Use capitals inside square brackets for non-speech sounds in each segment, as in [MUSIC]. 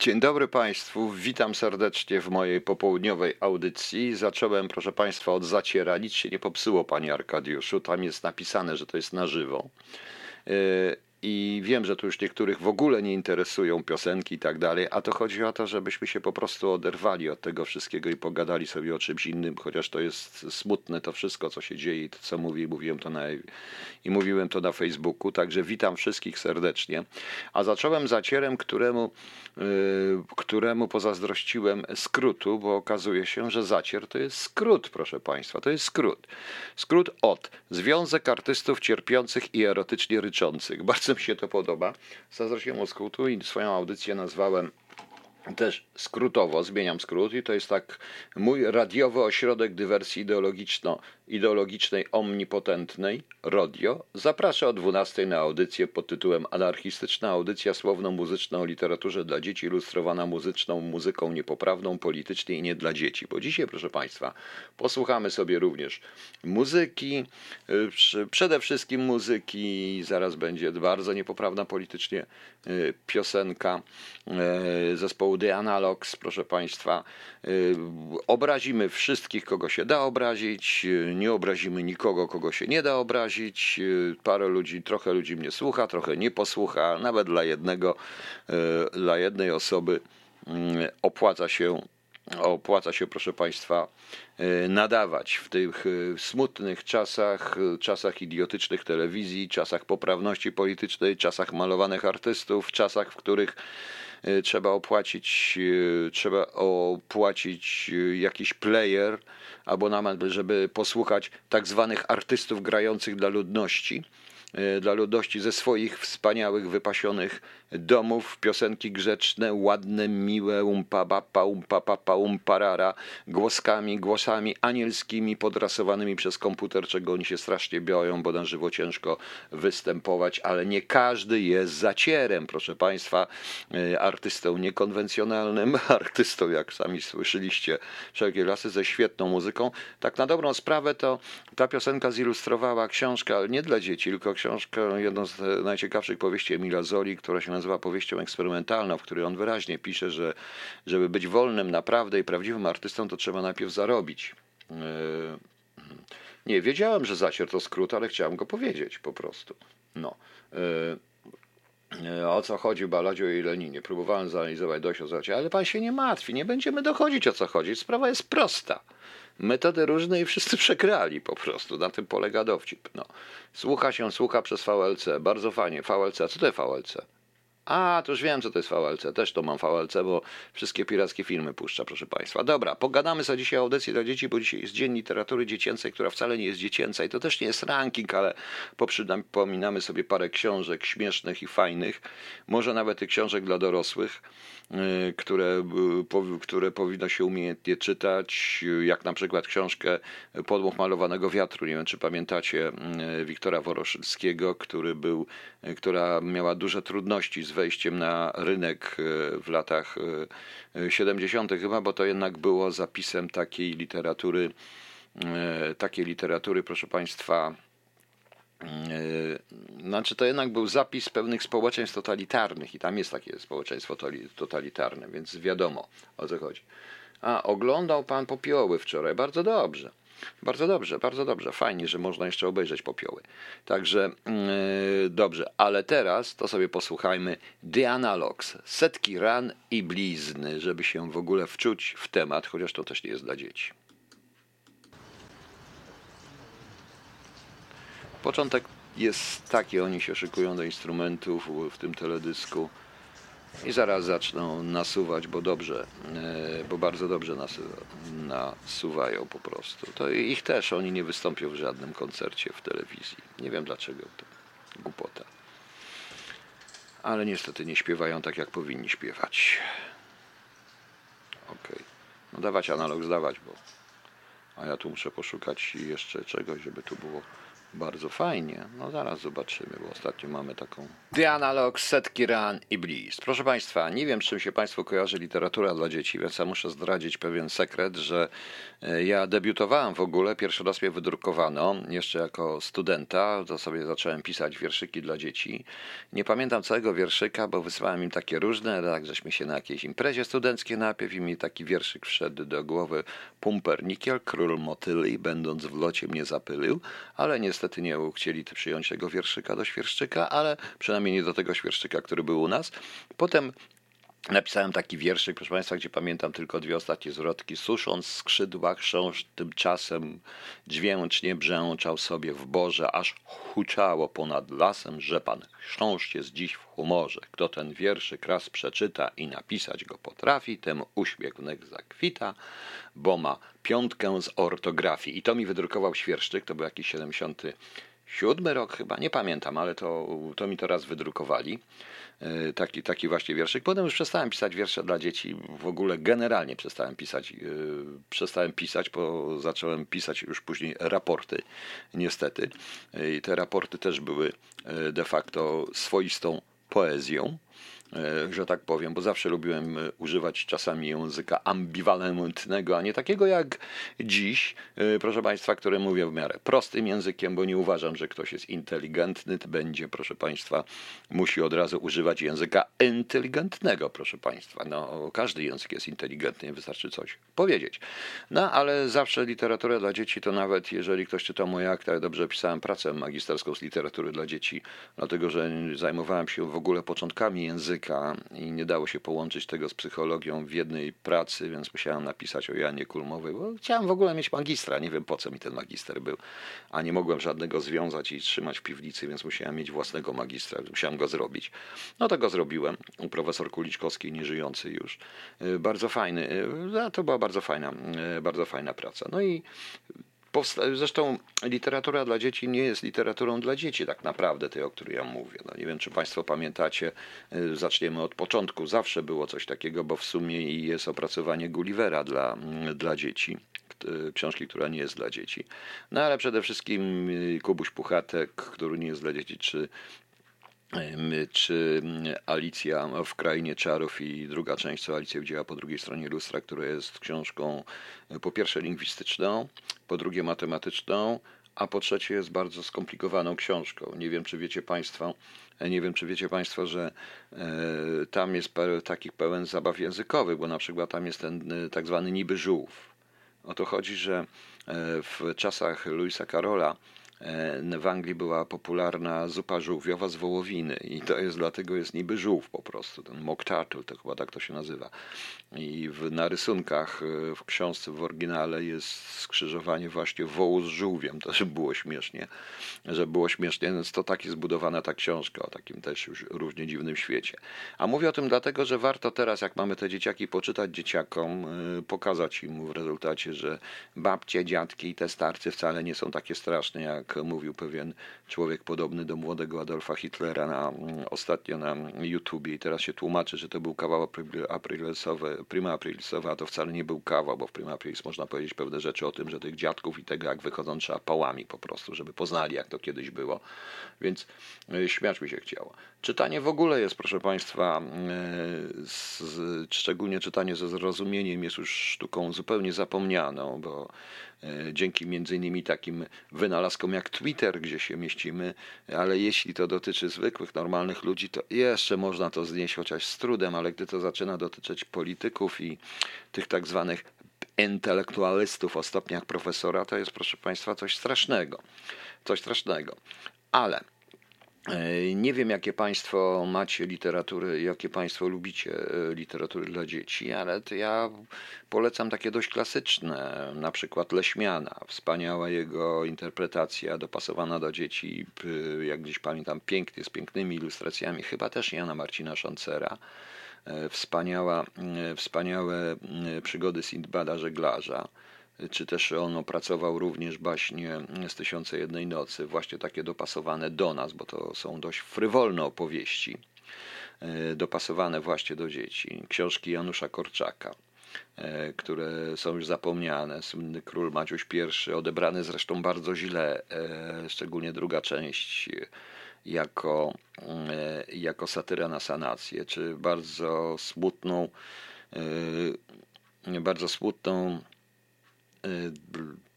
Dzień dobry Państwu, witam serdecznie w mojej popołudniowej audycji. Zacząłem, proszę Państwa, od zaciera. Nic się nie popsuło, Panie Arkadiuszu. Tam jest napisane, że to jest na żywo. I wiem, że tu już niektórych w ogóle nie interesują piosenki i tak dalej, a to chodzi o to, żebyśmy się po prostu oderwali od tego wszystkiego i pogadali sobie o czymś innym, chociaż to jest smutne to wszystko, co się dzieje i to, co mówię, mówiłem to na, i mówiłem to na Facebooku, także witam wszystkich serdecznie. A zacząłem zacierem, któremu, yy, któremu pozazdrościłem skrótu, bo okazuje się, że zacier to jest skrót, proszę Państwa, to jest skrót. Skrót od Związek Artystów Cierpiących i Erotycznie Ryczących. Bardzo mi się to podoba. Zazdrościłem od skrótu i swoją audycję nazwałem też skrótowo, zmieniam skrót i to jest tak mój radiowy ośrodek dywersji ideologiczno, ideologicznej omnipotentnej, RODIO, zaprasza o 12 na audycję pod tytułem Anarchistyczna audycja słowno-muzyczna o literaturze dla dzieci ilustrowana muzyczną muzyką niepoprawną, politycznie i nie dla dzieci. Bo dzisiaj, proszę Państwa, posłuchamy sobie również muzyki, przede wszystkim muzyki, zaraz będzie bardzo niepoprawna politycznie y, piosenka y, zespołu The Analogs, proszę Państwa. Obrazimy wszystkich, kogo się da obrazić, nie obrazimy nikogo, kogo się nie da obrazić. Parę ludzi, trochę ludzi mnie słucha, trochę nie posłucha. Nawet dla jednego, dla jednej osoby opłaca się opłaca się, proszę Państwa, nadawać w tych smutnych czasach, czasach idiotycznych telewizji, czasach poprawności politycznej, czasach malowanych artystów, czasach, w których trzeba opłacić, trzeba opłacić jakiś player, abonament, żeby posłuchać tak zwanych artystów grających dla ludności, e, dla ludności ze swoich wspaniałych, wypasionych domów, piosenki grzeczne, ładne, miłe, umpa bapa, umpa papa, umparara, głoskami, głosami anielskimi, podrasowanymi przez komputer, czego oni się strasznie boją, bo na żywo ciężko występować, ale nie każdy jest zacierem, proszę Państwa, e, artystą niekonwencjonalnym, [LAUGHS] artystą, jak sami słyszeliście, wszelkie lasy ze świetną muzyką. Tak na dobrą sprawę to ta piosenka zilustrowała książkę, ale nie dla dzieci, tylko książkę, jedną z najciekawszych powieści Emila Zoli, która się nazywa powieścią eksperymentalną, w której on wyraźnie pisze, że żeby być wolnym naprawdę i prawdziwym artystą, to trzeba najpierw zarobić. Yy, nie, wiedziałem, że zacier to skrót, ale chciałem go powiedzieć po prostu. No. Yy, yy, o co chodzi Baladziu i Leninie? Próbowałem zanalizować dość o zacier, ale pan się nie martwi, nie będziemy dochodzić o co chodzi. Sprawa jest prosta metody różne i wszyscy [LAUGHS] przegrali po prostu. Na tym polega dowcip. No. Słucha się, słucha przez VLC. Bardzo fajnie. VLC. A co to VLC? A, to już wiem, co to jest VLC. Też to mam VLC, bo wszystkie pirackie filmy puszcza, proszę Państwa. Dobra, pogadamy sobie dzisiaj o audycji dla dzieci, bo dzisiaj jest Dzień Literatury Dziecięcej, która wcale nie jest dziecięca i to też nie jest ranking, ale pominamy sobie parę książek śmiesznych i fajnych, może nawet tych książek dla dorosłych. Y, które, y, które powinno się umiejętnie czytać, jak na przykład książkę Podmuch malowanego wiatru. Nie wiem, czy pamiętacie y, Wiktora Woroszylskiego, który był, która miała duże trudności z wejściem na rynek w latach 70. chyba, bo to jednak było zapisem takiej literatury, takiej literatury, proszę Państwa, znaczy, to jednak był zapis pewnych społeczeństw totalitarnych i tam jest takie społeczeństwo totalitarne, więc wiadomo o co chodzi. A, oglądał pan popioły wczoraj, bardzo dobrze. Bardzo dobrze, bardzo dobrze. Fajnie, że można jeszcze obejrzeć popioły. Także yy, dobrze, ale teraz to sobie posłuchajmy The Analogs. Setki ran i blizny, żeby się w ogóle wczuć w temat, chociaż to też nie jest dla dzieci. Początek jest taki, oni się szykują do instrumentów w tym teledysku i zaraz zaczną nasuwać, bo dobrze, e, bo bardzo dobrze nasuwają po prostu. To ich też, oni nie wystąpią w żadnym koncercie w telewizji. Nie wiem dlaczego, to głupota. Ale niestety nie śpiewają tak, jak powinni śpiewać. Okej. Okay. No dawać analog, zdawać, bo... A ja tu muszę poszukać jeszcze czegoś, żeby tu było Bardzo fajnie. No zaraz zobaczymy, bo ostatnio mamy taką. The Analog, Setki Ran i Bliss. Proszę Państwa, nie wiem, czym się Państwu kojarzy literatura dla dzieci, więc ja muszę zdradzić pewien sekret, że e, ja debiutowałem w ogóle, pierwszy raz mnie wydrukowano, jeszcze jako studenta, to sobie zacząłem pisać wierszyki dla dzieci. Nie pamiętam całego wierszyka, bo wysłałem im takie różne, tak żeśmy się na jakiejś imprezie studenckiej najpierw i mi taki wierszyk wszedł do głowy. Pumpernikiel, król motyli, będąc w locie mnie zapylił, ale niestety niestety nie chcieli przyjąć tego wierszyka do świerszczyka, ale przynajmniej nie do tego świerszczyka, który był u nas. Potem Napisałem taki wierszyk, proszę Państwa, gdzie pamiętam tylko dwie ostatnie zwrotki. Susząc skrzydła chrząszcz tymczasem dźwięcznie brzęczał sobie w borze, aż huczało ponad lasem, że pan chrząszcz jest dziś w humorze. Kto ten wierszyk raz przeczyta i napisać go potrafi, temu uśmiech wnek zakwita, bo ma piątkę z ortografii. I to mi wydrukował świerszczyk, to był jakiś 77 rok chyba, nie pamiętam, ale to, to mi to raz wydrukowali. E, taki, taki właśnie wierszyk. Potem już przestałem pisać wiersze dla dzieci, w ogóle generalnie przestałem pisać, yy, przestałem pisać, bo zacząłem pisać już później raporty, niestety. I te raporty też były de facto swoistą poezją. E, że tak powiem, bo zawsze lubiłem e, używać czasami języka ambiwalentnego, a nie takiego jak dziś, e, proszę Państwa, które mówię w miarę prostym językiem, bo nie uważam, że ktoś jest inteligentny, będzie, proszę Państwa, musi od razu używać języka inteligentnego, proszę Państwa. No, każdy język jest inteligentny, wystarczy coś powiedzieć. No, ale zawsze literatura dla dzieci to nawet, jeżeli ktoś czyta moje akta, ja dobrze pisałem pracę magisterską z literatury dla dzieci, dlatego, że zajmowałem się w ogóle początkami języka, i nie dało się połączyć tego z psychologią w jednej pracy, więc musiałem napisać o Janie Kulmowej, bo chciałem w ogóle mieć magistra. Nie wiem po co mi ten magister był, a nie mogłem żadnego związać i trzymać w piwnicy, więc musiałem mieć własnego magistra, musiałem go zrobić. No to go zrobiłem. Profesor Kuliczkowski, nieżyjący już. Y, bardzo fajny. Y, to była bardzo fajna, y, bardzo fajna praca. No i Zresztą literatura dla dzieci nie jest literaturą dla dzieci, tak naprawdę, tej, o której ja mówię. No, nie wiem, czy Państwo pamiętacie, y, zaczniemy od początku. Zawsze było coś takiego, bo w sumie jest opracowanie Gullivera dla, mm, dla dzieci książki, która nie jest dla dzieci. No ale przede wszystkim y, Kubuś Puchatek, który nie jest dla dzieci, czy czy Alicja w Krainie Czarów i druga część, co Alicja widziała po drugiej stronie lustra, która jest książką e, po pierwsze lingwistyczną, po drugie matematyczną, a po trzecie jest bardzo skomplikowaną książką. Nie wiem, czy wiecie Państwo, e, nie wiem, czy wiecie Państwo, że e, tam jest takich pełen zabaw językowych, bo na przykład tam jest ten tak zwany niby żółw. O to chodzi, że w czasach Louisa Carola E, w Anglii była popularna zupa żółwiowa z wołowiny i to jest dlatego jest niby żółw po prostu, ten mock turtle, to chyba tak to się nazywa. I w, na rysunkach e, w książce w oryginale jest skrzyżowanie właśnie wołu z żółwiem, to żeby było śmiesznie, że było śmiesznie, więc to tak jest zbudowana ta książka o takim też już równie dziwnym świecie. A mówię o tym dlatego, że warto teraz, jak mamy te dzieciaki, poczytać dzieciakom, e, pokazać im w rezultacie, że babcie, dziadki i te starcy wcale nie są takie straszne, jak jak mówił pewien człowiek podobny do młodego Adolfa Hitlera na, ostatnio na YouTubie i teraz się tłumaczy, że to był kawał aprilesowy, prima aprilisowy, a to wcale nie był kawał, bo w prima aprilis można powiedzieć pewne rzeczy o tym, że tych dziadków i tego jak wychodzą trzeba pałami po prostu, żeby poznali jak to kiedyś było, więc e, śmiać mi się chciało. Czytanie w ogóle jest, proszę Państwa, e, z, szczególnie czytanie ze zrozumieniem jest już sztuką zupełnie zapomnianą, bo E, dzięki między innymi takim wynalazkom jak Twitter, gdzie się mieścimy, ale jeśli to dotyczy zwykłych, normalnych ludzi, to jeszcze można to znieść chociaż z trudem, ale gdy to zaczyna dotyczyć polityków i tych tak zwanych intelektualistów o stopniach profesora, to jest, proszę Państwa, coś strasznego. Coś strasznego. Ale nie wiem, jakie Państwo macie literatury, jakie Państwo lubicie e, literatury dla dzieci, ale ja polecam takie dość klasyczne, na przykład Leśmiana. Wspaniała jego interpretacja, dopasowana do dzieci, jak gdzieś pamiętam, pięknie, z pięknymi ilustracjami, chyba też Jana Marcina Szancera. E, wspaniała, wspaniałe przygody Sindbada Żeglarza czy też on opracował również baśnie z Tysiące Jednej Nocy, właśnie takie dopasowane do nas, bo to są dość frywolne opowieści, e, dopasowane właśnie do dzieci. Książki Janusza Korczaka. e, które są już zapomniane. Słynny król Maciuś I, odebrany zresztą bardzo źle, e, szczególnie druga część jako, jako satyra na sanację, czy bardzo smutną, bardzo smutną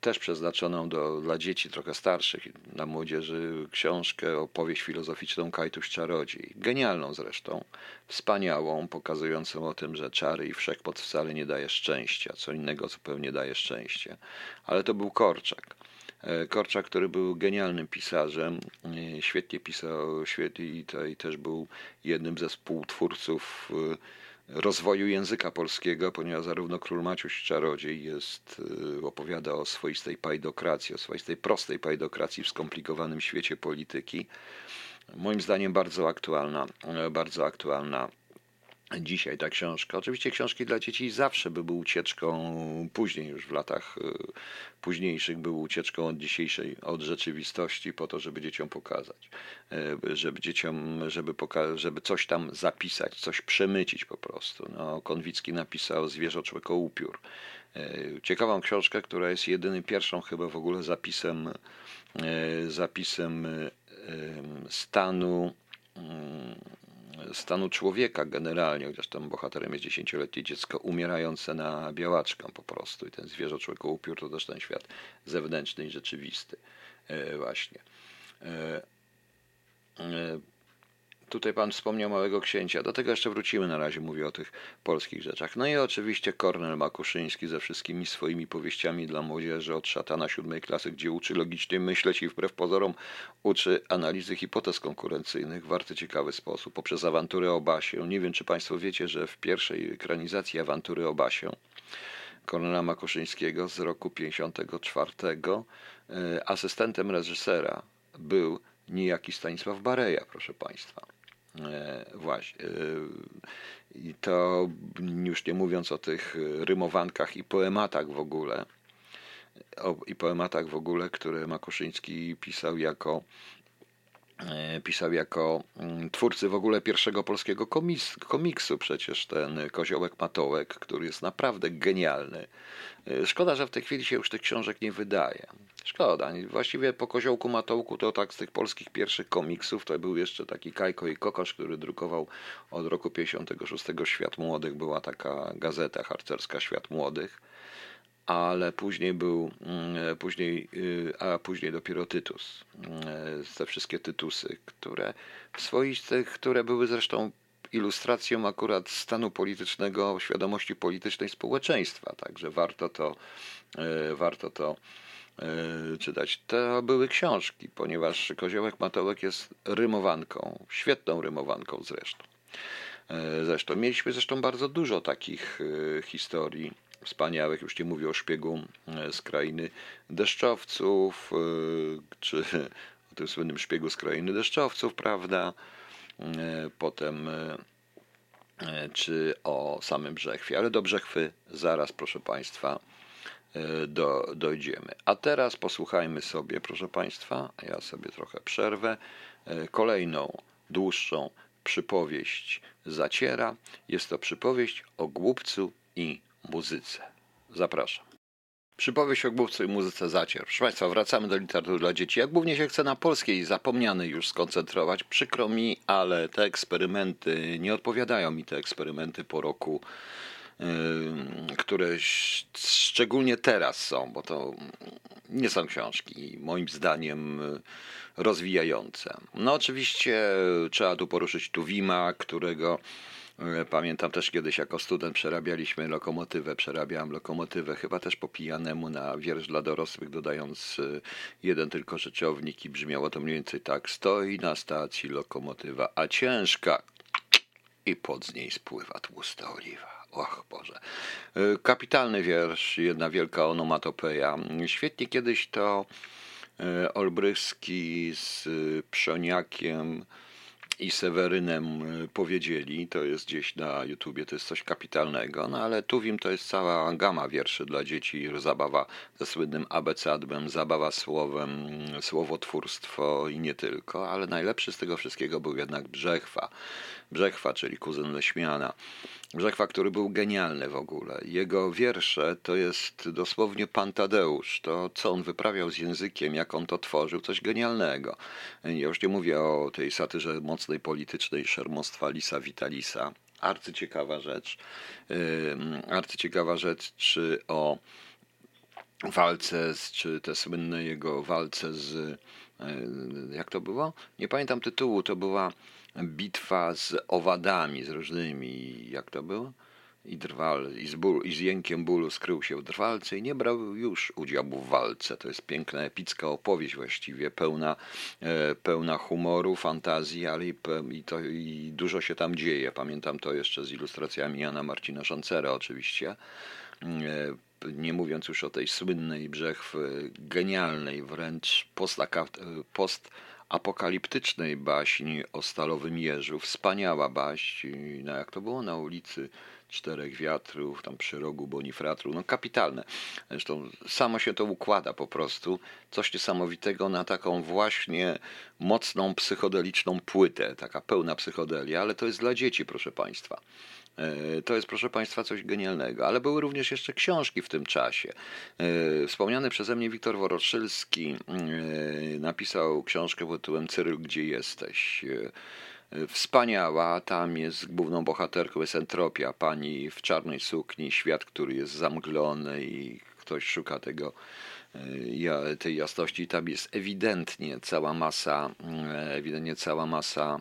też przeznaczoną do, dla dzieci trochę starszych, dla młodzieży, książkę, opowieść filozoficzną Kajtuś Czarodziej. Genialną zresztą, wspaniałą, pokazującą o tym, że czary i wszechmot wcale nie daje szczęścia, co innego zupełnie daje szczęście. Ale to był Korczak. E, Korczak, który był genialnym pisarzem, e, świetnie pisał, świetnie i, też był jednym ze współtwórców e, rozwoju języka polskiego, ponieważ zarówno król Maciuś Czarodziej jest, y, opowiada o swoistej pajdokracji, o swoistej prostej pajdokracji w skomplikowanym świecie polityki. Moim zdaniem bardzo aktualna, bardzo aktualna dzisiaj ta książka. Oczywiście książki dla dzieci zawsze by były ucieczką, później już w latach y, późniejszych były ucieczką od dzisiejszej, od rzeczywistości po to, żeby dzieciom pokazać, y, żeby dzieciom, żeby, poka- żeby coś tam zapisać, coś przemycić po prostu. No, Konwicki napisał Zwierzo człeko upiór. Y, ciekawą książkę, która jest jedynym pierwszą chyba w ogóle zapisem, zapisem stanu stanu człowieka generalnie, chociaż tam bohaterem jest dziesięcioletnie dziecko umierające na białaczkę po prostu i ten zwierzę człowieka upiór to też ten świat zewnętrzny i rzeczywisty e, właśnie. Tutaj pan wspomniał Małego Księcia. Do tego jeszcze wrócimy na razie, mówię o tych polskich rzeczach. No i oczywiście Kornel Makuszyński ze wszystkimi swoimi powieściami dla młodzieży od szatana siódmej klasy, gdzie uczy logicznie myśleć i wbrew pozorom uczy analizy hipotez konkurencyjnych w bardzo ciekawy sposób, poprzez awantury o Basie. Nie wiem, czy państwo wiecie, że w pierwszej ekranizacji awantury o Basie Kornela Makuszyńskiego z roku 54 e, asystentem reżysera był niejaki Stanisław Bareja, proszę Państwa. E, właśnie. E, I to już nie mówiąc o tych rymowankach i poematach w ogóle, o, i poematach w ogóle, które Makuszyński pisał jako pisał jako mm, twórcy w ogóle pierwszego polskiego komis, komiksu, przecież ten Koziołek Matołek, który jest naprawdę genialny. E, szkoda, że w tej chwili się już tych książek nie wydaje. Szkoda. Właściwie po Koziołku Matołku to tak z tych polskich pierwszych komiksów to był jeszcze taki Kajko i Kokosz, który drukował od roku 56 Świat Młodych. Była taka gazeta harcerska Świat Młodych ale później był, mm, później, y, a później dopiero Tytus. Te wszystkie Tytusy, które swoistych, które były zresztą ilustracją akurat stanu politycznego, świadomości politycznej społeczeństwa, także warto to, y, warto to czytać. To były książki, ponieważ Koziołek Matołek jest rymowanką, świetną rymowanką zresztą. Zresztą mieliśmy zresztą bardzo dużo takich historii wspaniałych, już nie mówię o szpiegu e, z krainy deszczowców, e, czy o tym słynnym szpiegu z krainy deszczowców, prawda? E, potem czy o samym Brzechwie, ale do Brzechwy zaraz, proszę Państwa, do, dojdziemy. A teraz posłuchajmy sobie, proszę Państwa, ja sobie trochę przerwę, kolejną dłuższą przypowieść zaciera. Jest to przypowieść o głupcu i muzyce. Zapraszam. Przypowieść o główce i muzyce zacier. Proszę Państwa, wracamy do literatury dla dzieci. Jak głównie się chce na polskiej zapomnianej już skoncentrować, przykro mi, ale te eksperymenty, nie odpowiadają mi te eksperymenty po roku, yy, które szczególnie teraz są, bo to nie są książki, moim zdaniem, rozwijające. No oczywiście trzeba tu poruszyć Tuwima, którego pamiętam też kiedyś jako student przerabialiśmy lokomotywę, przerabiałem lokomotywę chyba też po pijanemu na wiersz dla dorosłych, dodając e, jeden tylko rzeczownik i brzmiało to mniej więcej tak. Stoi na stacji lokomotywa, a ciężka i pod z niej spływa tłusta oliwa. Och Boże. E, kapitalny wiersz, jedna wielka onomatopeja. Świetnie kiedyś to Olbrychski z Przoniakiem i Sewerynem y, powiedzieli, to jest gdzieś na YouTubie, to jest coś kapitalnego, no ale Tuwim to jest cała gama wierszy dla dzieci, zabawa ze słynnym abecadłem, zabawa słowem, słowotwórstwo i nie tylko, ale najlepszy z tego wszystkiego był jednak Brzechwa. Brzechwa, czyli kuzyn Leśmiana. Brzechwa, który był genialny w ogóle. Jego wiersze to jest dosłownie pan Tadeusz. To, co on wyprawiał z językiem, jak on to tworzył, coś genialnego. Ja już nie mówię o tej satyrze mocnej politycznej szermostwa Lisa Vitalisa. Arcyciekawa rzecz. Arcyciekawa rzecz, czy o walce, z, czy te słynne jego walce z. Jak to było? Nie pamiętam tytułu. To była bitwa z owadami, z różnymi, jak to było? I drwal, i z, i z jękiem bólu skrył się w drwalce i nie brał już udziału w walce. To jest piękna, epicka opowieść właściwie, pełna, e, pełna humoru, fantazji, ale i, i, to, i dużo się tam dzieje. Pamiętam to jeszcze z ilustracjami Jana Marcina Szancera oczywiście. E, nie mówiąc już o tej słynnej brzechw, genialnej wręcz post, post apokaliptycznej baśni o Stalowym Jeżu. Wspaniała baśń, no jak to było na ulicy Czterech Wiatrów, tam przy rogu Bonifratru, no kapitalne. Zresztą samo się to układa po prostu, coś niesamowitego na taką właśnie mocną psychodeliczną płytę, taka pełna psychodelia, ale to jest dla dzieci, proszę Państwa. E, to jest, proszę Państwa, coś genialnego. Ale były również jeszcze książki w tym czasie. E, wspomniany przeze mnie Wiktor Woroszylski e, napisał książkę pod tytułem Cyryl, gdzie jesteś? Wspaniała, tam jest główną bohaterką jest entropia, pani w czarnej sukni, świat, który jest zamglony i ktoś szuka tego tej jasności. Tam jest ewidentnie cała masa, ewidentnie cała masa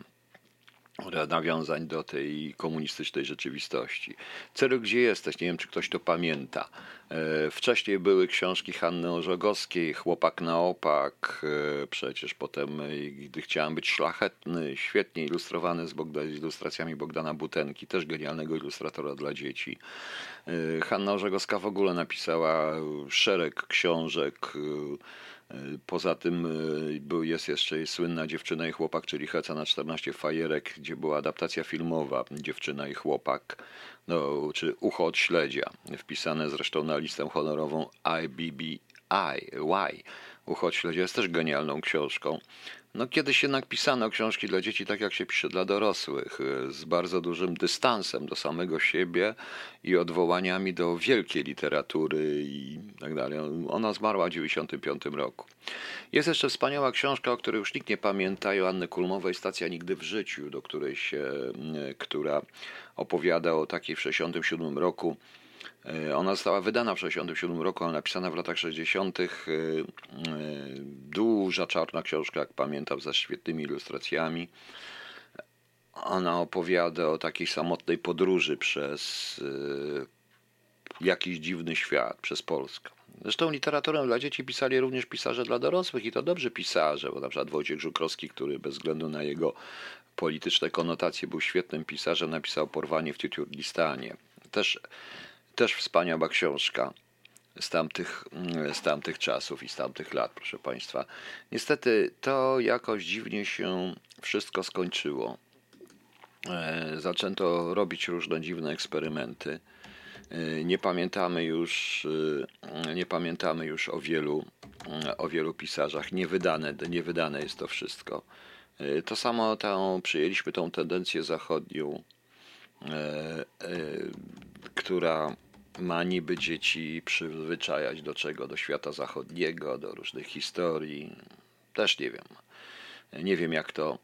nawiązań do tej komunistycznej rzeczywistości. Celu, gdzie jesteś? Nie wiem, czy ktoś to pamięta. E, wcześniej były książki Hanny Orzegowskiej, Chłopak na opak, e, przecież potem e, Gdy chciałem być szlachetny, świetnie ilustrowany z, Bogda, z ilustracjami Bogdana Butenki, też genialnego ilustratora dla dzieci. Hanna Orzegowska w ogóle napisała szereg książek, Poza tym y, jest jeszcze słynna Dziewczyna i Chłopak, czyli Heca na 14 fajerek, gdzie była adaptacja filmowa Dziewczyna i Chłopak, no, czy Ucho od śledzia, wpisane zresztą na listę honorową IBBI. Y. Ucho od śledzia jest też genialną książką. No, kiedyś jednak pisano książki dla dzieci tak, jak się pisze dla dorosłych, z bardzo dużym dystansem do samego siebie i odwołaniami do wielkiej literatury i tak dalej. Ona zmarła w 1995 roku. Jest jeszcze wspaniała książka, o której już nikt nie pamięta, Joanny Kulmowej, Stacja Nigdy w Życiu, do której się, która opowiada o takiej w 1967 roku ona została wydana w 1967 roku, ale napisana w latach 60. E, e, duża czarna książka, jak pamiętam, ze świetnymi ilustracjami. Ona opowiada o takiej samotnej podróży przez jakiś dziwny świat, przez Polskę. Zresztą literaturę dla dzieci pisali również pisarze dla dorosłych i to dobrzy pisarze, bo na przykład Wojciech Żukrowski, który bez względu na jego polityczne konotacje był świetnym pisarzem, napisał Porwanie w Titurlistanie. Też też wspaniała książka z tamtych, z tamtych czasów i z tamtych lat, proszę Państwa. Niestety to jakoś dziwnie się wszystko skończyło. E, zaczęto robić różne dziwne eksperymenty. E, nie pamiętamy już, e, nie pamiętamy już o wielu, o wielu pisarzach. Niewydane, niewydane jest to wszystko. To samo tą, przyjęliśmy tą tendencję zachodnią, która ma niby dzieci przyzwyczajać do czego? Do świata zachodniego, do różnych historii. Też nie wiem. Nie wiem jak to,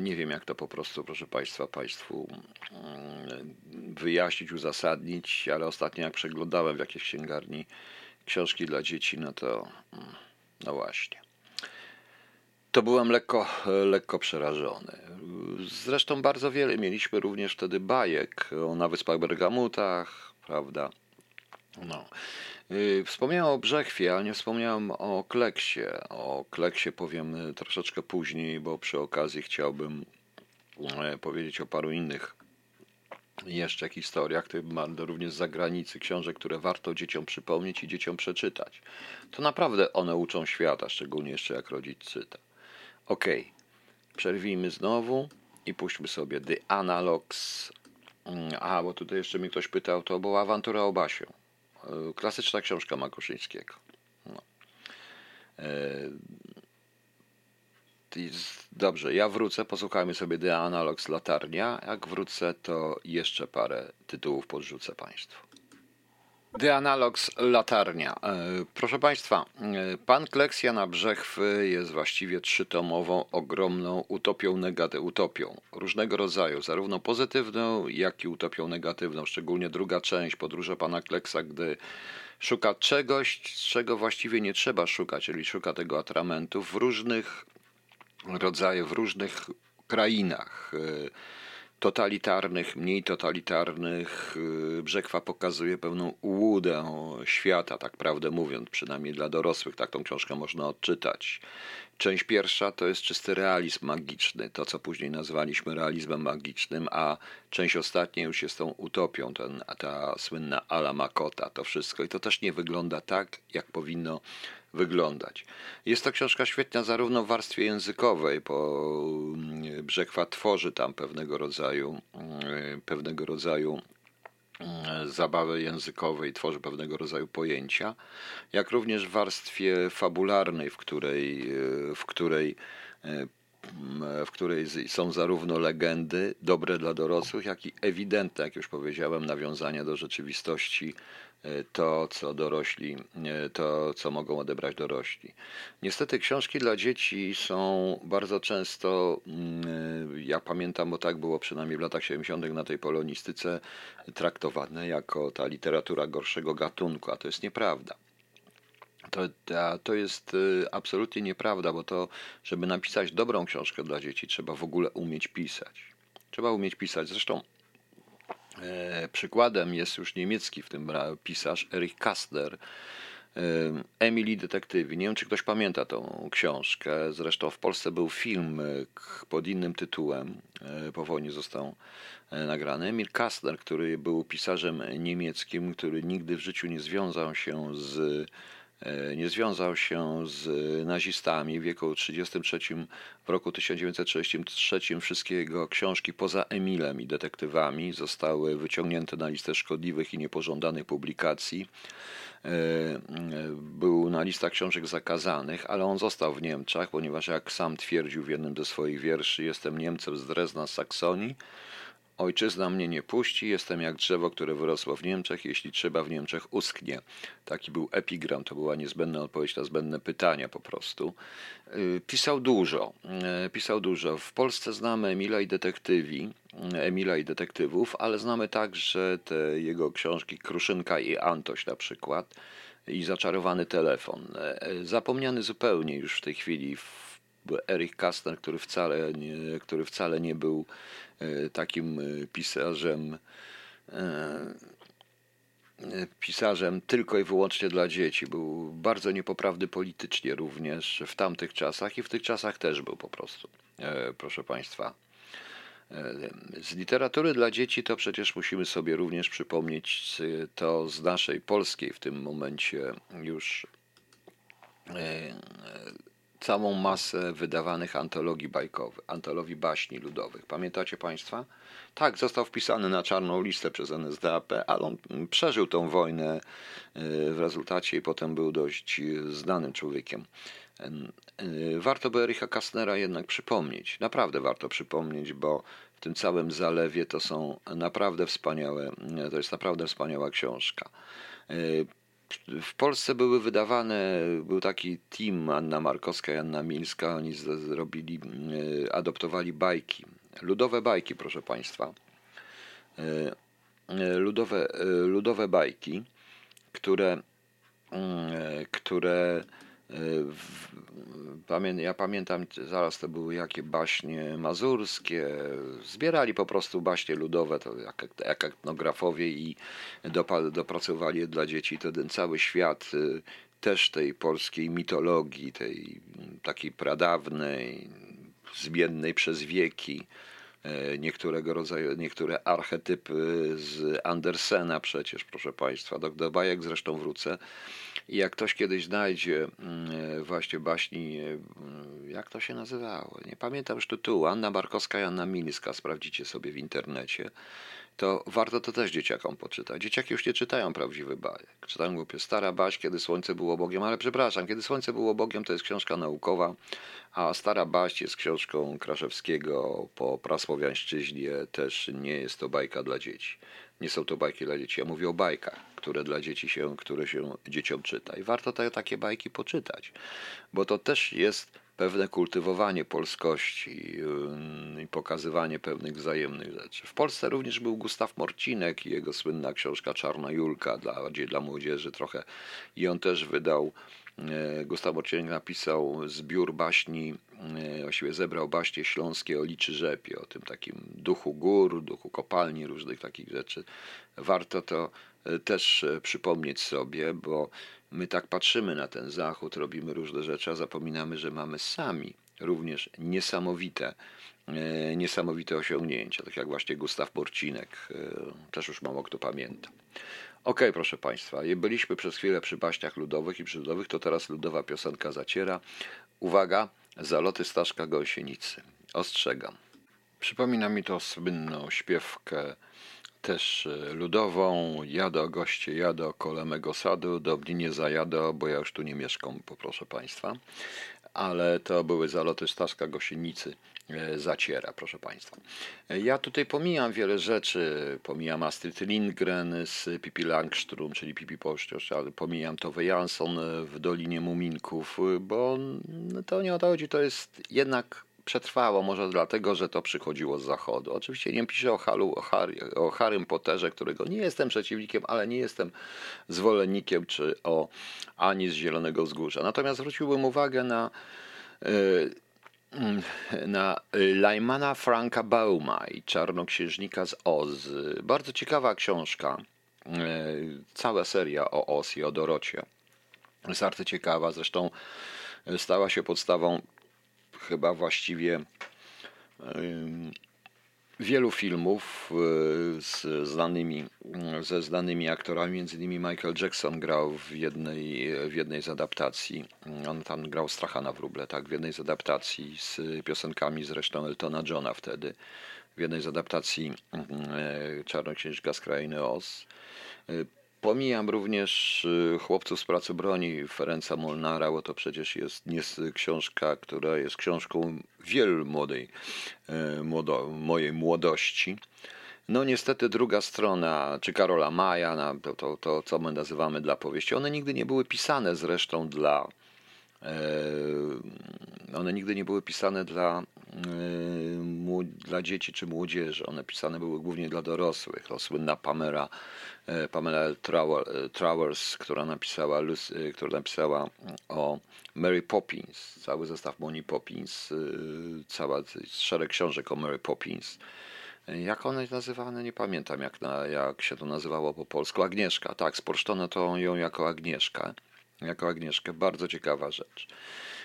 nie wiem jak to po prostu, proszę Państwa, Państwu mm, wyjaśnić, uzasadnić, ale ostatnio jak przeglądałem w jakiejś księgarni książki dla dzieci, no to mm, no właśnie. To byłem lekko, lekko przerażony. Zresztą bardzo wiele mieliśmy również wtedy bajek o na Wyspach Bergamutach, prawda? No. Y, wspomniałem o Brzechwie, ale nie wspomniałem o Kleksie. O Kleksie powiem troszeczkę później, bo przy okazji chciałbym e, powiedzieć o paru innych jeszcze historiach, tych również z zagranicy, książek, które warto dzieciom przypomnieć i dzieciom przeczytać. To naprawdę one uczą świata, szczególnie jeszcze jak rodzic czyta. Ok, przerwijmy znowu i puśćmy sobie The Analogs. Mm, a, bo tutaj jeszcze mi ktoś pytał, to była awantura o Basię. E, klasyczna książka Makuszyńskiego. No. dobrze, ja wrócę, posłuchajmy sobie The Analogs Latarnia. Jak wrócę, to jeszcze parę tytułów podrzucę Państwu. The Analogs Latarnia. E, proszę Państwa, e, Pan Kleksja na Brzechwy jest właściwie trzytomową, ogromną utopią, negaty, utopią różnego rodzaju, zarówno pozytywną, jak i utopią negatywną. Szczególnie druga część, podróże Pana Kleksa, gdy szuka czegoś, czego właściwie nie trzeba szukać, czyli szuka tego atramentu w różnych rodzajach, w różnych krainach e, totalitarnych, mniej totalitarnych. Y, Brzechwa pokazuje pewną ułudę świata, tak prawdę mówiąc, przynajmniej dla dorosłych, tak tą książkę można odczytać. Część pierwsza to jest czysty realizm magiczny, to co później nazwaliśmy realizmem magicznym, a część ostatnia już jest tą utopią, ten, ta słynna Ala Makota, to wszystko. I to też nie wygląda tak, jak powinno wyglądać. Jest to książka świetna zarówno w warstwie językowej, bo mm, Brzechwa tworzy tam pewnego rodzaju mm, pewnego rodzaju zabawy językowej, tworzy pewnego rodzaju pojęcia, jak również w warstwie fabularnej, w której, w której w której są zarówno legendy dobre dla dorosłych, jak i ewidentne, jak już powiedziałem, nawiązania do rzeczywistości to, co dorośli, to, co mogą odebrać dorośli. Niestety książki dla dzieci są bardzo często, mm, ja pamiętam, bo tak było przynajmniej w latach 70. na tej polonistyce, traktowane jako ta literatura gorszego gatunku, a to jest nieprawda. To, to jest y, absolutnie nieprawda, bo to, żeby napisać dobrą książkę dla dzieci, trzeba w ogóle umieć pisać. Trzeba umieć pisać. Zresztą E, przykładem jest już niemiecki w tym pisarz Erich Kastner. E, Emily Detektywi. Nie wiem, czy ktoś pamięta tą książkę. Zresztą w Polsce był film pod innym tytułem. E, po wojnie został nagrany. Emil Kastner, który był pisarzem niemieckim, który nigdy w życiu nie związał się z E, nie związał się z nazistami w wieku 33, w roku 1933 wszystkie jego książki poza Emilem i detektywami zostały wyciągnięte na listę szkodliwych i niepożądanych publikacji. E, był na listach książek zakazanych, ale on został w Niemczech, ponieważ jak sam twierdził w jednym ze swoich wierszy, jestem Niemcem z Drezna, z Saksonii, Ojczyzna mnie nie puści, jestem jak drzewo, które wyrosło w Niemczech, jeśli trzeba w Niemczech usknie. Taki był epigram, to była niezbędna odpowiedź na zbędne pytania po prostu. Y, pisał dużo, y, pisał dużo. W Polsce znamy Emila i detektywi, y, Emila i detektywów, ale znamy także te jego książki Kruszynka i Antoś na przykład i Zaczarowany telefon. Zapomniany zupełnie już w tej chwili Erich Kastner, który wcale nie, który wcale nie był takim e, pisarzem e, pisarzem tylko i wyłącznie dla dzieci. Był bardzo niepoprawny politycznie również w tamtych czasach i w tych czasach też był po prostu, proszę Państwa. Z literatury dla dzieci to przecież musimy sobie również przypomnieć to z naszej polskiej w tym momencie już całą masę wydawanych antologii bajkowych, antologii baśni ludowych. Pamiętacie Państwa? Tak, został wpisany na czarną listę przez NSDAP, ale on przeżył tą wojnę e, w rezultacie i potem był dość znanym człowiekiem. E, warto by Ericha Kastnera jednak przypomnieć. Naprawdę warto przypomnieć, bo w tym całym zalewie to są naprawdę wspaniałe, to jest naprawdę wspaniała książka. W Polsce były wydawane, był taki team Anna Markowska i Anna Milska, oni zrobili, e, adoptowali bajki, ludowe bajki, proszę Państwa. E, e, ludowe, ludowe bajki, które, mm, które ja pamiętam, zaraz to były jakie baśnie mazurskie. Zbierali po prostu baśnie ludowe, to jak, jak etnografowie i dopracowali je dla dzieci. To ten cały świat y, też tej polskiej mitologii, tej takiej pradawnej, zmiennej przez wieki E, niektórego rodzaju, niektóre archetypy z Andersena przecież, proszę Państwa. Do, do bajek zresztą wrócę. I jak ktoś kiedyś znajdzie mm, właśnie baśni, e, jak to się nazywało? Nie pamiętam już tytułu. Anna Barkowska i Anna Milska. Sprawdzicie sobie w internecie. To warto to też dzieciakom poczytać. Dzieciaki już nie czytają prawdziwy bajek. Czytają głupie stara baś, kiedy słońce było Bogiem, ale przepraszam, kiedy słońce było Bogiem to jest książka naukowa, a stara baś jest książką Kraszewskiego po prasłowiańszczyźnie, też nie jest to bajka dla dzieci. Nie są to bajki dla dzieci. Ja mówię o bajkach, które dla dzieci się, które się dzieciom czyta. I warto te, takie bajki poczytać, bo to też jest pewne kultywowanie polskości i pokazywanie pewnych wzajemnych rzeczy. W Polsce również był Gustaw Morcinek i jego słynna książka Czarna Julka, dla, bardziej dla młodzieży trochę. I on też wydał, yy, Gustaw Morcinek napisał zbiór baśni, yy, właściwie zebrał baśnie śląskie o Liczy Rzepie, o tym takim duchu gór, duchu kopalni, różnych takich rzeczy. Warto to też przypomnieć sobie, bo My tak patrzymy na ten zachód, robimy różne rzeczy, a zapominamy, że mamy sami również niesamowite, e, niesamowite osiągnięcia, tak jak właśnie Gustaw Borcinek, e, też już mało kto pamięta. Ok, proszę Państwa, byliśmy przez chwilę przy baśniach ludowych i przyrodowych, to teraz ludowa piosenka zaciera. Uwaga, zaloty Staszka Gąsienicy. Ostrzegam. Przypomina mi to słynną śpiewkę też e, ludową. Jadę goście, jadę kole mego sadu, do mnie nie zajadę, bo ja już tu nie mieszkam, poproszę Państwa. Ale to były zaloty Staszka Gosienicy e, zaciera, proszę Państwa. E, ja tutaj pomijam wiele rzeczy, pomijam Astrid Lindgren z Pipi Langstrom, czyli Pipi Pościosz, ale pomijam Tove Jansson w Dolinie Muminków, bo to nie o to chodzi, to jest jednak przetrwało, może dlatego, że to przychodziło z zachodu. Oczywiście nie piszę o, Halu, o, Harry, o Harrym Potterze, którego nie jestem przeciwnikiem, ale nie jestem zwolennikiem, czy o Ani z Zielonego Wzgórza. Natomiast zwróciłbym uwagę na yy, na Lajmana Franka Bauma i Czarnoksiężnika z Oz. Bardzo ciekawa książka. E, cała seria o Oz i o Dorocie. Jest bardzo ciekawa, zresztą stała się podstawą chyba właściwie wielu filmów e, z znanymi, ze znanymi aktorami, między innymi Michael Jackson grał w jednej, w jednej z adaptacji, on tam grał Strachana w Ruble, tak, w jednej z adaptacji z piosenkami zresztą Eltona Johna wtedy, w jednej z adaptacji e, Czarnoksiężnika z Krainy Oz. Pomijam również y, Chłopców z pracy broni Ferenca Molnara, bo to przecież jest, jest książka, która jest książką wielu młodej, y, młodo, mojej młodości. No niestety druga strona, czy Karola Maja, to, to, to co my nazywamy dla powieści, one nigdy nie były pisane zresztą dla e, one nigdy nie były pisane dla, dla dzieci czy młodzieży. One pisane były głównie dla dorosłych. To słynna Pamela E, Pamela Travers, e, która napisała, która napisała o Mary Poppins, cały zestaw Moni Poppins, cała szereg książek o Mary Poppins. Jak one nazywane? Nie pamiętam, jak, na, jak się to nazywało po polsku. Agnieszka, tak, spolszczono to ją jako Agnieszkę. Jako Agnieszkę, bardzo ciekawa rzecz.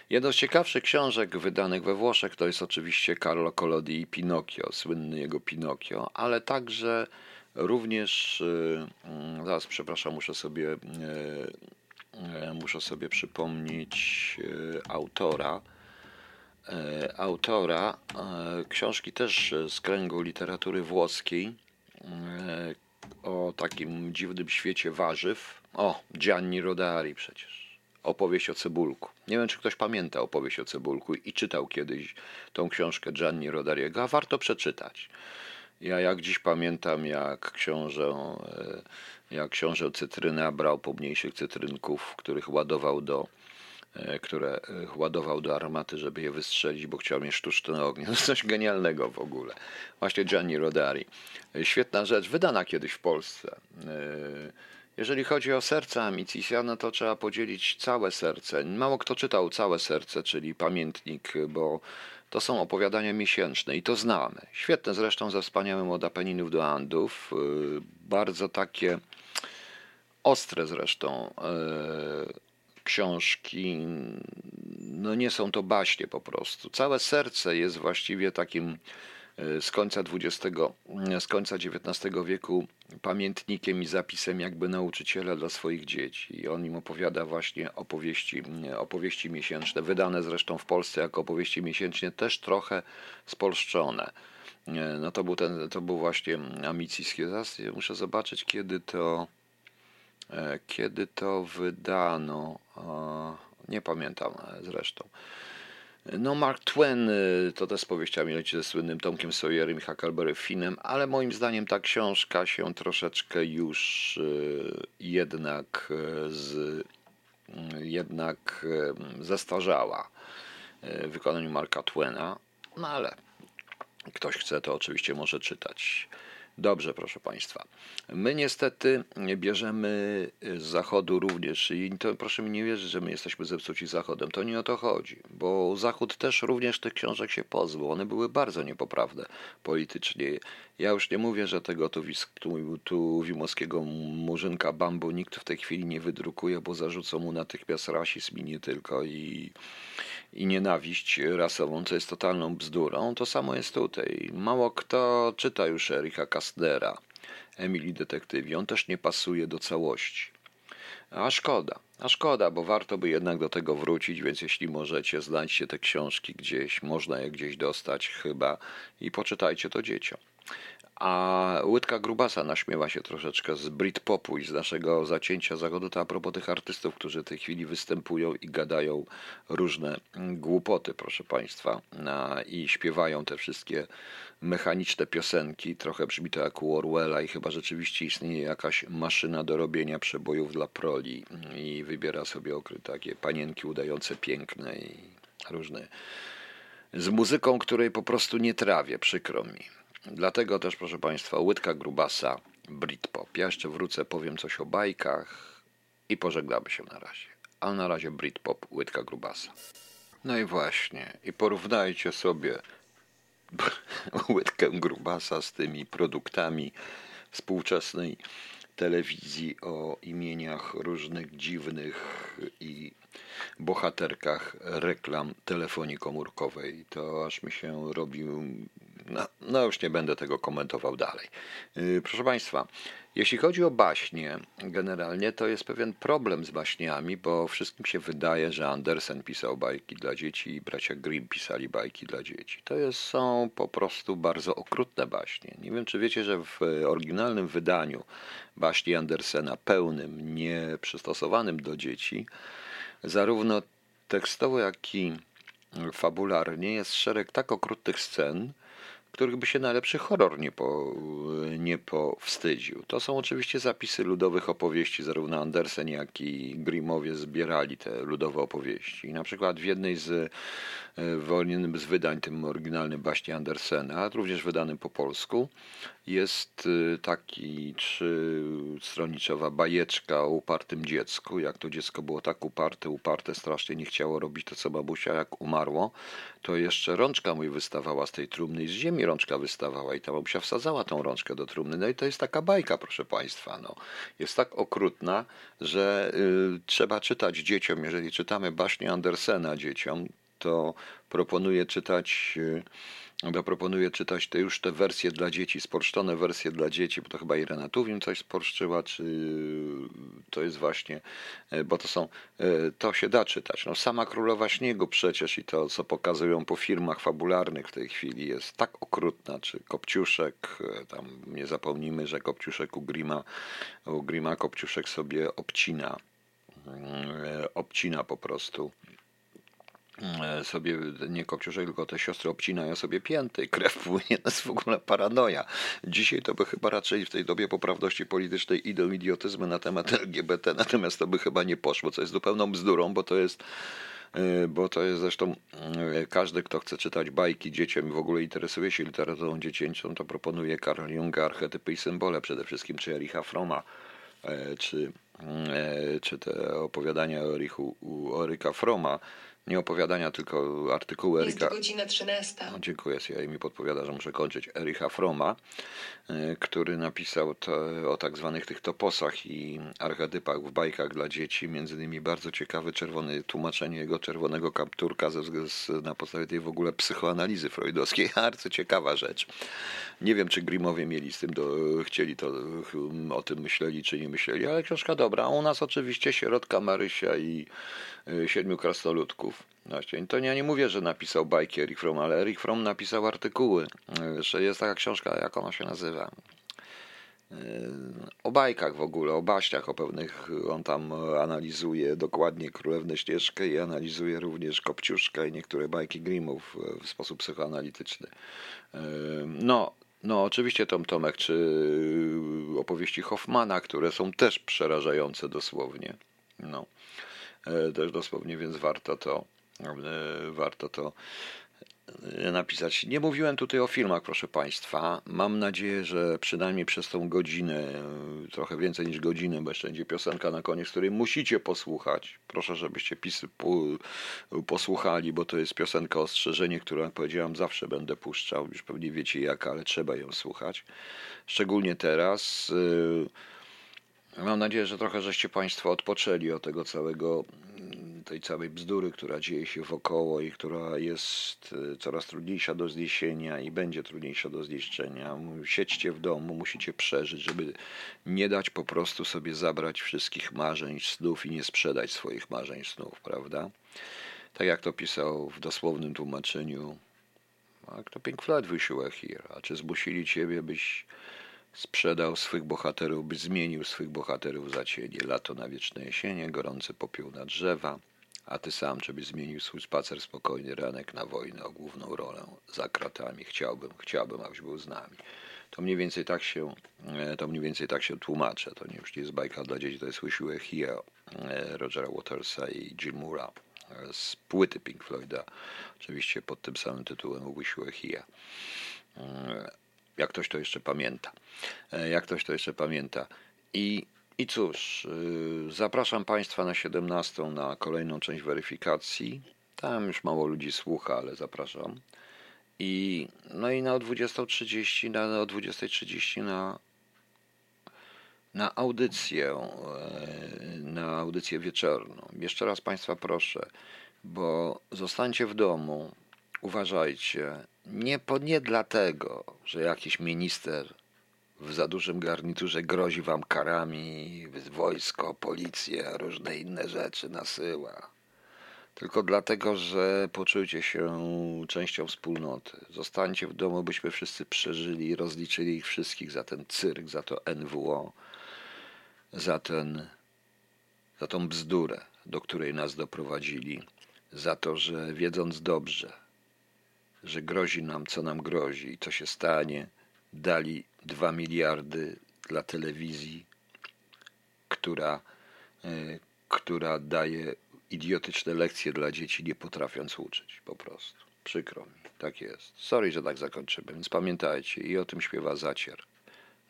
Jedną z ciekawszych książek wydanych we Włoszech to jest oczywiście Carlo Collodi i Pinocchio, słynny jego Pinocchio, ale także Również, y, mm, zaraz przepraszam, muszę sobie, y, y, muszę sobie przypomnieć autora. Autora książki też z kręgu literatury włoskiej o takim dziwnym świecie warzyw. O, Gianni Rodari przecież. Opowieść o cebulku. Nie wiem, czy ktoś pamięta opowieść o cebulku i czytał kiedyś tą książkę Gianni Rodariego, a warto przeczytać. Ja jak dziś pamiętam, jak książę, e, jak książę cytryna brał pomniejszych cytrynków, których ładował do e, które e, ładował do armaty, żeby je wystrzelić, bo chciał mieć sztuczne ognie. [LAUGHS] To jest coś genialnego w ogóle. Właśnie Gianni Rodari. Świetna rzecz, wydana kiedyś w Polsce. Jeżeli chodzi o serce Amicisia, no to trzeba podzielić całe serce. Mało kto czytał całe serce, czyli pamiętnik, bo to są opowiadania miesięczne i to znamy. Świetne zresztą ze wspaniałym od Apeninów do Andów. Y, bardzo takie ostre zresztą y, książki. No nie są to baśnie po prostu. Całe serce jest właściwie takim z końca XX, z końca XIX wieku pamiętnikiem i zapisem jakby nauczyciela dla swoich dzieci. I on im opowiada właśnie opowieści, opowieści miesięczne, wydane zresztą w Polsce jako opowieści miesięczne, też trochę spolszczone. No to był ten, to był właśnie Amicijski. Zaraz muszę zobaczyć, kiedy to, e, kiedy to wydano. Nie pamiętam zresztą. No, Mark Twain to też z powieściami leci ze słynnym Tomkiem Sawyerem i Huckleberry Finnem, ale moim zdaniem ta książka się troszeczkę już jednak z jednak zestarzała w wykonaniu Marka Twaina, no ale ktoś chce, to oczywiście może czytać. Dobrze, proszę Państwa. My niestety bierzemy z Zachodu również i to proszę mi nie wierzyć, że my jesteśmy zepsuci Zachodem. To nie o to chodzi, bo Zachód też również tych książek się pozbył. One były bardzo niepoprawne politycznie. Ja już nie mówię, że tego tu, tu, tu Wimowskiego murzynka bambu nikt w tej chwili nie wydrukuje, bo zarzucą mu natychmiast rasizm i nie tylko i i nienawiść rasową, co jest totalną bzdurą, to samo jest tutaj. Mało kto czyta już Erika Kastnera, Emily Detektywi. On też nie pasuje do całości. A szkoda, a szkoda, bo warto by jednak do tego wrócić, więc jeśli możecie, znajdźcie te książki gdzieś, można je gdzieś dostać chyba i poczytajcie to dzieciom. A Łydka Grubasa naśmiewa się troszeczkę z Britpopu i z naszego zacięcia zachodu. To a propos tych artystów, którzy w tej chwili występują i gadają różne głupoty, proszę Państwa, i śpiewają te wszystkie mechaniczne piosenki. Trochę brzmi to jak u Orwella i chyba rzeczywiście istnieje jakaś maszyna do robienia przebojów dla proli i wybiera sobie okry takie panienki udające piękne i różne. Z muzyką, której po prostu nie trawię, przykro mi. Dlatego też, proszę Państwa, łydka grubasa, Britpop. Ja jeszcze wrócę, powiem coś o bajkach i pożegnamy się na razie. A na razie Britpop, łydka grubasa. No i właśnie, i porównajcie sobie [LAUGHS] łydkę grubasa z tymi produktami współczesnej telewizji o imieniach różnych dziwnych i bohaterkach reklam telefonii komórkowej. To aż mi się robił no, no, już nie będę tego komentował dalej. Y, proszę Państwa, jeśli chodzi o baśnie, generalnie to jest pewien problem z baśniami, bo wszystkim się wydaje, że Andersen pisał bajki dla dzieci i bracia Grimm pisali bajki dla dzieci. To jest, są po prostu bardzo okrutne baśnie. Nie wiem, czy wiecie, że w oryginalnym wydaniu baśni Andersena, pełnym, nie przystosowanym do dzieci, zarówno tekstowo, jak i fabularnie jest szereg tak okrutnych scen, których by się najlepszy horror nie, po, nie powstydził. To są oczywiście zapisy ludowych opowieści, zarówno Andersen, jak i Grimowie zbierali te ludowe opowieści. I na przykład w jednej z w jednym z wydań, tym oryginalnym baśni Andersena, również wydanym po polsku, jest y, taki trzystronicowa bajeczka o upartym dziecku. Jak to dziecko było tak uparte, uparte, strasznie nie chciało robić to, co babusia, jak umarło, to jeszcze rączka mój wystawała z tej trumny i z ziemi rączka wystawała i ta babusia wsadzała tą rączkę do trumny. No i to jest taka bajka, proszę Państwa. No. Jest tak okrutna, że y, trzeba czytać dzieciom, jeżeli czytamy baśnie Andersena dzieciom, to proponuję czytać ja proponuję czytać te już te wersje dla dzieci, sporszczone wersje dla dzieci, bo to chyba Irena Tuwim coś sporszczyła, czy to jest właśnie, e, bo to są, e, to się da czytać. No sama Królowa Śniegu przecież i to, co pokazują po firmach fabularnych w tej chwili jest tak okrutna, czy Kopciuszek, e, tam nie zapomnijmy, że Kopciuszek u Grima, u Grima Kopciuszek sobie obcina, obcina po prostu E, sobie nie kopciuszek, tylko te siostry obcinają sobie pięty, [LAUGHS] krew płynie, to jest w ogóle paranoja. Dzisiaj to by chyba raczej w tej dobie poprawności politycznej idą idiotyzmy na temat LGBT, natomiast to by chyba nie poszło, co jest zupełną bzdurą, bo to jest e, bo to jest zresztą e, każdy, kto chce czytać bajki dzieciom w ogóle interesuje się literaturą dziecięcą, to proponuje Karl Junga archetypy i symbole przede wszystkim, czy Ericha Froma, czy, czy te opowiadania o, Erichu, Eryka Froma, nie opowiadania, tylko artykuły Erika. Jest godzina 13. No, dziękuję, ja mi podpowiada, że muszę kończyć. Ericha Froma, y, który napisał to, o tak zwanych tych toposach i archetypach w bajkach dla dzieci. Między innymi bardzo ciekawe czerwone tłumaczenie jego czerwonego kapturka ze, z, na podstawie tej w ogóle psychoanalizy freudowskiej. [LAUGHS] Bardzo ciekawa rzecz. Nie wiem, czy Grimowie mieli z tym, do, chcieli to, o tym myśleli, czy nie myśleli, ale książka dobra. A u nas oczywiście Sierotka Marysia i Siedmiu Krasnoludków Grimów. Właśnie, to ja nie mówię, że napisał bajki Eric Fromm, ale Eric Fromm napisał artykuły. Jeszcze jest taka książka, jak ona się nazywa? O bajkach w ogóle, o baściach, o pewnych. On tam analizuje dokładnie Królewną Ścieżkę i analizuje również Kopciuszkę i niektóre bajki Grimmów w sposób psychoanalityczny. No, no, oczywiście Tom Tomek, czy opowieści Hoffmana, które są też przerażające dosłownie. No, też dosłownie, więc warto to, warto to napisać. Nie mówiłem tutaj o filmach, proszę Państwa. Mam nadzieję, że przynajmniej przez tą godzinę, trochę więcej niż godzinę, bo jeszcze będzie piosenka na koniec, której musicie posłuchać. Proszę, żebyście pisy posłuchali, bo to jest piosenka ostrzeżenie, którą, jak powiedziałam, zawsze będę puszczał. Już pewnie wiecie jaka, ale trzeba ją słuchać. Szczególnie teraz. Y, mam nadzieję, że trochę żeście Państwo odpoczęli od tego całego tej całej bzdury, która dzieje się wokoło i która jest e, coraz trudniejsza do zniesienia i będzie trudniejsza do zniszczenia. Siedźcie w domu, musicie przeżyć, żeby nie dać po prostu sobie zabrać wszystkich marzeń, snów i nie sprzedać swoich marzeń, snów, prawda? Tak jak to pisał w dosłownym tłumaczeniu, jak to Pink Floyd wysił Here, a czy zmusili ciebie, byś sprzedał swych bohaterów, by zmienił swych bohaterów za cienie, lato na wieczne jesienie, gorący popiół na drzewa, a ty sam, żeby zmienił swój spacer spokojny ranek na wojnę o główną rolę za kratami. Chciałbym, chciałbym, abyś był z nami. To mniej więcej tak się, e, to mniej więcej tak się tłumaczę. To nie już nie jest bajka dla dzieci, to jest Wish Here Rogera Watersa i Jim Moora e, z płyty Pink Floyda. Oczywiście pod tym samym tytułem Wish Here. E, jak ktoś to jeszcze pamięta. Jak ktoś to jeszcze pamięta. I i cóż, y, zapraszam Państwa na 17 na kolejną część weryfikacji. Tam już mało ludzi słucha, ale zapraszam. I no i na 20.30 na, na 20.30 na na audycję, e, na audycję wieczorną. Jeszcze raz Państwa proszę, bo zostańcie w domu, uważajcie. Nie, po, nie dlatego, że jakiś minister w za dużym garniturze grozi wam karami, wojsko, policję, różne inne rzeczy nasyła. Tylko dlatego, że poczujcie się częścią wspólnoty. Zostańcie w domu, byśmy wszyscy przeżyli i rozliczyli ich wszystkich za ten cyrk, za to NWO, za ten, za tą bzdurę, do której nas doprowadzili, za to, że wiedząc dobrze, że grozi nam, co nam grozi i co się stanie, dali 2 miliardy dla telewizji, która, e, która daje idiotyczne lekcje dla dzieci, nie potrafiąc uczyć po prostu. Przykro mi, tak jest. Sorry, że tak zakończymy, więc pamiętajcie i o tym śpiewa Zacier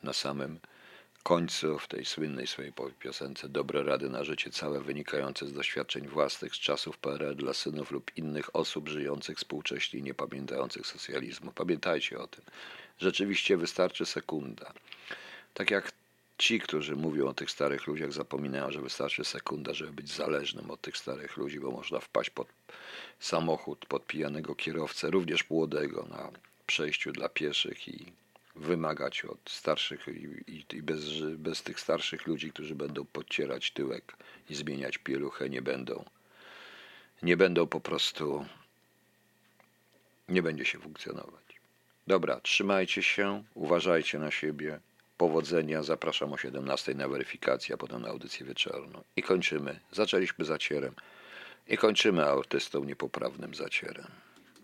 na samym końcu w tej słynnej swojej piosence Dobre rady na życie, całe wynikające z doświadczeń własnych z czasów PRL dla synów lub innych osób żyjących współcześnie i nie pamiętających socjalizmu. Pamiętajcie o tym. Rzeczywiście wystarczy sekunda. Tak jak ci, którzy mówią o tych starych ludziach, zapominają, że wystarczy sekunda, żeby być zależnym od tych starych ludzi, bo można wpaść pod samochód, pod pijanego kierowcę, również młodego, na przejściu dla pieszych i wymagać od starszych i, i bez, bez tych starszych ludzi, którzy będą podcierać tyłek i zmieniać pieluchę, nie będą. Nie będą po prostu. Nie będzie się funkcjonować. Dobra, trzymajcie się, uważajcie na siebie. Powodzenia. Zapraszam o 17 na weryfikację, a potem na audycję wieczorną. I kończymy. Zaczęliśmy zacierem. I kończymy artystą niepoprawnym zacierem.